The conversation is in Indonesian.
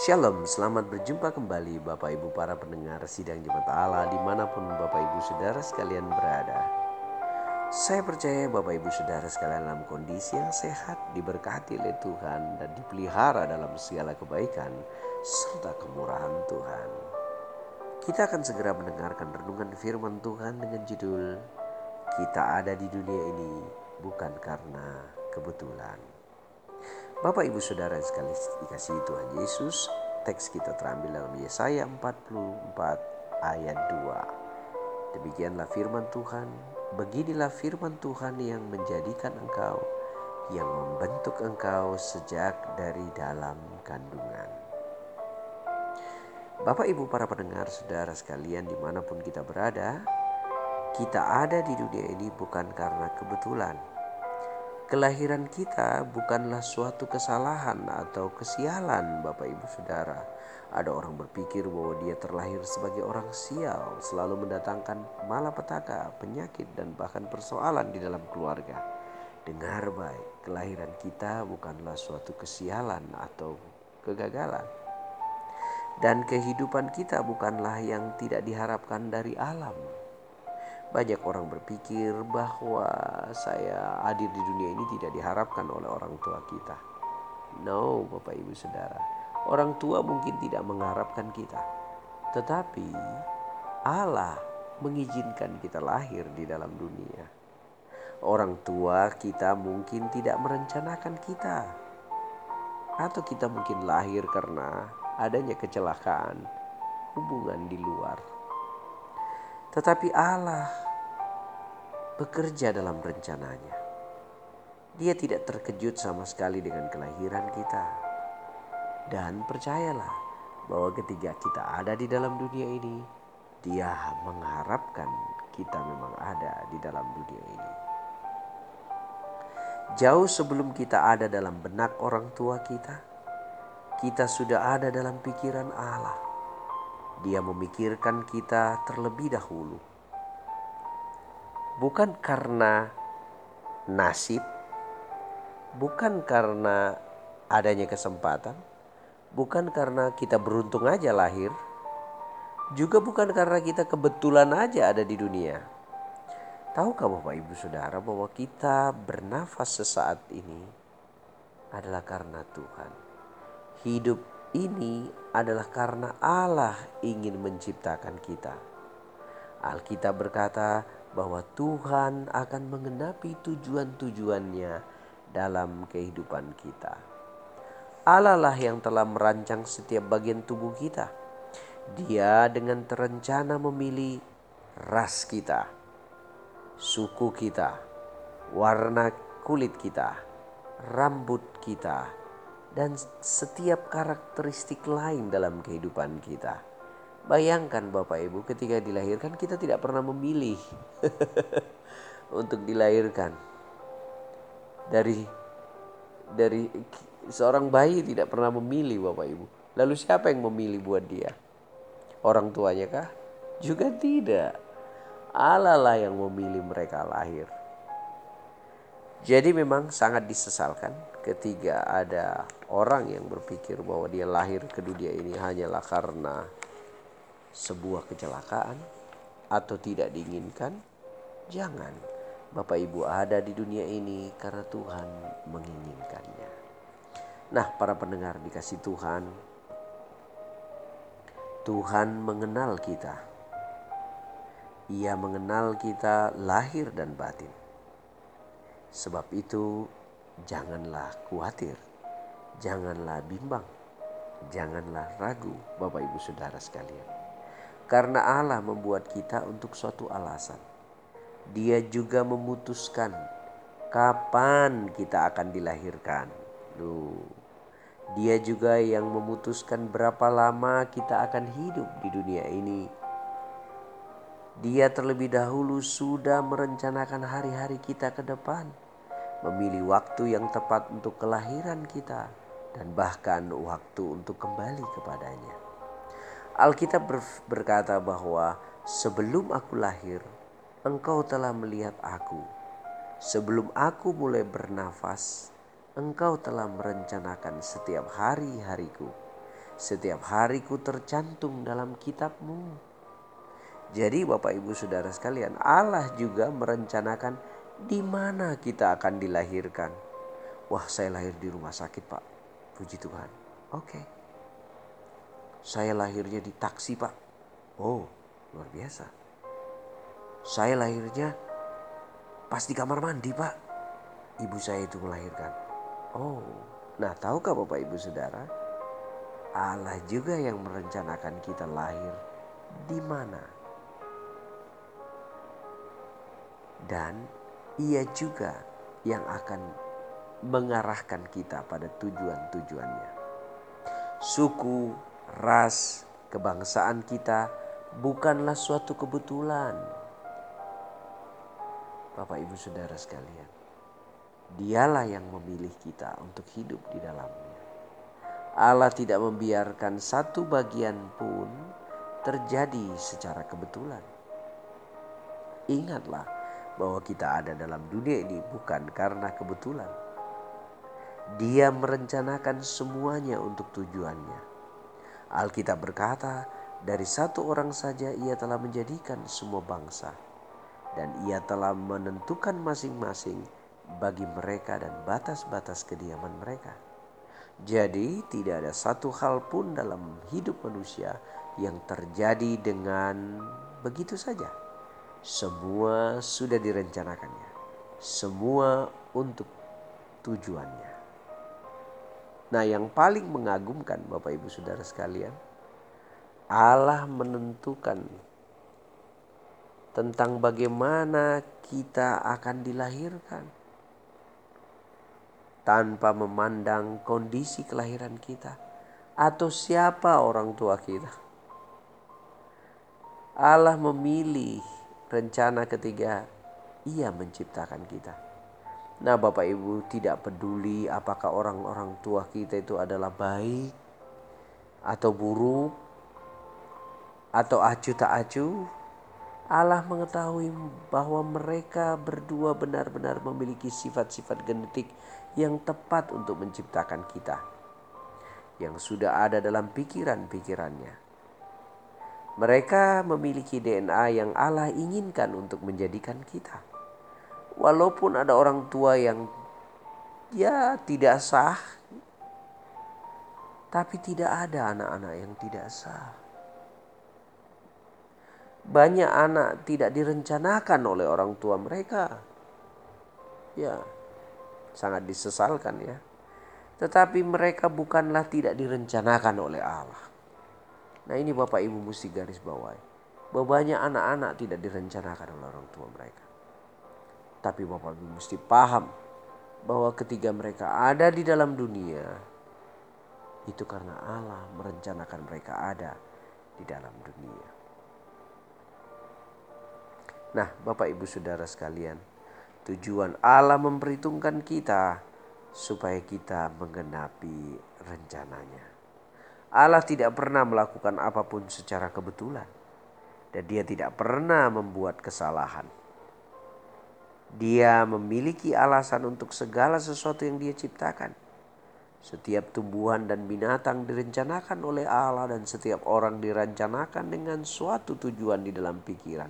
Shalom, selamat berjumpa kembali Bapak Ibu para pendengar sidang jemaat Allah di mana pun Bapak Ibu Saudara sekalian berada. Saya percaya Bapak Ibu Saudara sekalian dalam kondisi yang sehat, diberkati oleh Tuhan dan dipelihara dalam segala kebaikan serta kemurahan Tuhan. Kita akan segera mendengarkan renungan firman Tuhan dengan judul Kita ada di dunia ini bukan karena kebetulan. Bapak Ibu Saudara sekali dikasih Tuhan Yesus, teks kita terambil dalam Yesaya 44 ayat 2. Demikianlah firman Tuhan, beginilah firman Tuhan yang menjadikan engkau, yang membentuk engkau sejak dari dalam kandungan. Bapak Ibu para pendengar saudara sekalian di mana pun kita berada, kita ada di dunia ini bukan karena kebetulan Kelahiran kita bukanlah suatu kesalahan atau kesialan, Bapak Ibu Saudara. Ada orang berpikir bahwa dia terlahir sebagai orang sial, selalu mendatangkan malapetaka, penyakit, dan bahkan persoalan di dalam keluarga. Dengar baik, kelahiran kita bukanlah suatu kesialan atau kegagalan. Dan kehidupan kita bukanlah yang tidak diharapkan dari alam banyak orang berpikir bahwa saya hadir di dunia ini tidak diharapkan oleh orang tua kita. No, Bapak Ibu Saudara. Orang tua mungkin tidak mengharapkan kita. Tetapi Allah mengizinkan kita lahir di dalam dunia. Orang tua kita mungkin tidak merencanakan kita. Atau kita mungkin lahir karena adanya kecelakaan hubungan di luar tetapi Allah bekerja dalam rencananya. Dia tidak terkejut sama sekali dengan kelahiran kita. Dan percayalah bahwa ketika kita ada di dalam dunia ini, dia mengharapkan kita memang ada di dalam dunia ini. Jauh sebelum kita ada dalam benak orang tua kita, kita sudah ada dalam pikiran Allah. Dia memikirkan kita terlebih dahulu. Bukan karena nasib, bukan karena adanya kesempatan, bukan karena kita beruntung aja lahir, juga bukan karena kita kebetulan aja ada di dunia. Tahukah Bapak Ibu Saudara bahwa kita bernafas sesaat ini adalah karena Tuhan. Hidup ini adalah karena Allah ingin menciptakan kita. Alkitab berkata bahwa Tuhan akan mengenapi tujuan-tujuannya dalam kehidupan kita. Allah lah yang telah merancang setiap bagian tubuh kita. Dia dengan terencana memilih ras kita, suku kita, warna kulit kita, rambut kita, dan setiap karakteristik lain dalam kehidupan kita. Bayangkan Bapak Ibu ketika dilahirkan kita tidak pernah memilih untuk dilahirkan. Dari dari seorang bayi tidak pernah memilih Bapak Ibu. Lalu siapa yang memilih buat dia? Orang tuanya kah? Juga tidak. Allah lah yang memilih mereka lahir. Jadi memang sangat disesalkan ketika ada orang yang berpikir bahwa dia lahir ke dunia ini hanyalah karena sebuah kecelakaan atau tidak diinginkan. Jangan. Bapak Ibu ada di dunia ini karena Tuhan menginginkannya. Nah, para pendengar dikasih Tuhan, Tuhan mengenal kita. Ia mengenal kita lahir dan batin. Sebab itu, janganlah khawatir, janganlah bimbang, janganlah ragu, Bapak Ibu Saudara sekalian. Karena Allah membuat kita untuk suatu alasan. Dia juga memutuskan kapan kita akan dilahirkan. Duh. Dia juga yang memutuskan berapa lama kita akan hidup di dunia ini dia terlebih dahulu sudah merencanakan hari-hari kita ke depan, memilih waktu yang tepat untuk kelahiran kita, dan bahkan waktu untuk kembali kepadanya. Alkitab berkata bahwa sebelum aku lahir, engkau telah melihat aku. Sebelum aku mulai bernafas, engkau telah merencanakan setiap hari-hariku. Setiap hariku tercantum dalam kitabmu. Jadi Bapak Ibu Saudara sekalian, Allah juga merencanakan di mana kita akan dilahirkan. Wah saya lahir di rumah sakit Pak, puji Tuhan. Oke. Saya lahirnya di taksi Pak. Oh luar biasa. Saya lahirnya pas di kamar mandi Pak. Ibu saya itu melahirkan. Oh, nah tahukah Bapak Ibu Saudara? Allah juga yang merencanakan kita lahir di mana. Dan ia juga yang akan mengarahkan kita pada tujuan-tujuannya. Suku, ras, kebangsaan kita bukanlah suatu kebetulan. Bapak Ibu Saudara sekalian, Dialah yang memilih kita untuk hidup di dalamnya. Allah tidak membiarkan satu bagian pun terjadi secara kebetulan. Ingatlah bahwa kita ada dalam dunia ini bukan karena kebetulan. Dia merencanakan semuanya untuk tujuannya. Alkitab berkata, dari satu orang saja ia telah menjadikan semua bangsa. Dan ia telah menentukan masing-masing bagi mereka dan batas-batas kediaman mereka. Jadi tidak ada satu hal pun dalam hidup manusia yang terjadi dengan begitu saja. Semua sudah direncanakannya. Semua untuk tujuannya. Nah, yang paling mengagumkan Bapak Ibu Saudara sekalian, Allah menentukan tentang bagaimana kita akan dilahirkan tanpa memandang kondisi kelahiran kita atau siapa orang tua kita. Allah memilih rencana ketiga ia menciptakan kita. Nah, Bapak Ibu tidak peduli apakah orang-orang tua kita itu adalah baik atau buruk atau acu tak acu. Allah mengetahui bahwa mereka berdua benar-benar memiliki sifat-sifat genetik yang tepat untuk menciptakan kita, yang sudah ada dalam pikiran-pikirannya. Mereka memiliki DNA yang Allah inginkan untuk menjadikan kita. Walaupun ada orang tua yang ya tidak sah, tapi tidak ada anak-anak yang tidak sah. Banyak anak tidak direncanakan oleh orang tua mereka. Ya, sangat disesalkan ya. Tetapi mereka bukanlah tidak direncanakan oleh Allah. Nah ini Bapak Ibu mesti garis bawahi. Bahwa anak-anak tidak direncanakan oleh orang tua mereka. Tapi Bapak Ibu mesti paham bahwa ketika mereka ada di dalam dunia, itu karena Allah merencanakan mereka ada di dalam dunia. Nah, Bapak Ibu Saudara sekalian, Tujuan Allah memperhitungkan kita supaya kita menggenapi rencananya. Allah tidak pernah melakukan apa pun secara kebetulan dan dia tidak pernah membuat kesalahan. Dia memiliki alasan untuk segala sesuatu yang dia ciptakan. Setiap tumbuhan dan binatang direncanakan oleh Allah dan setiap orang direncanakan dengan suatu tujuan di dalam pikiran.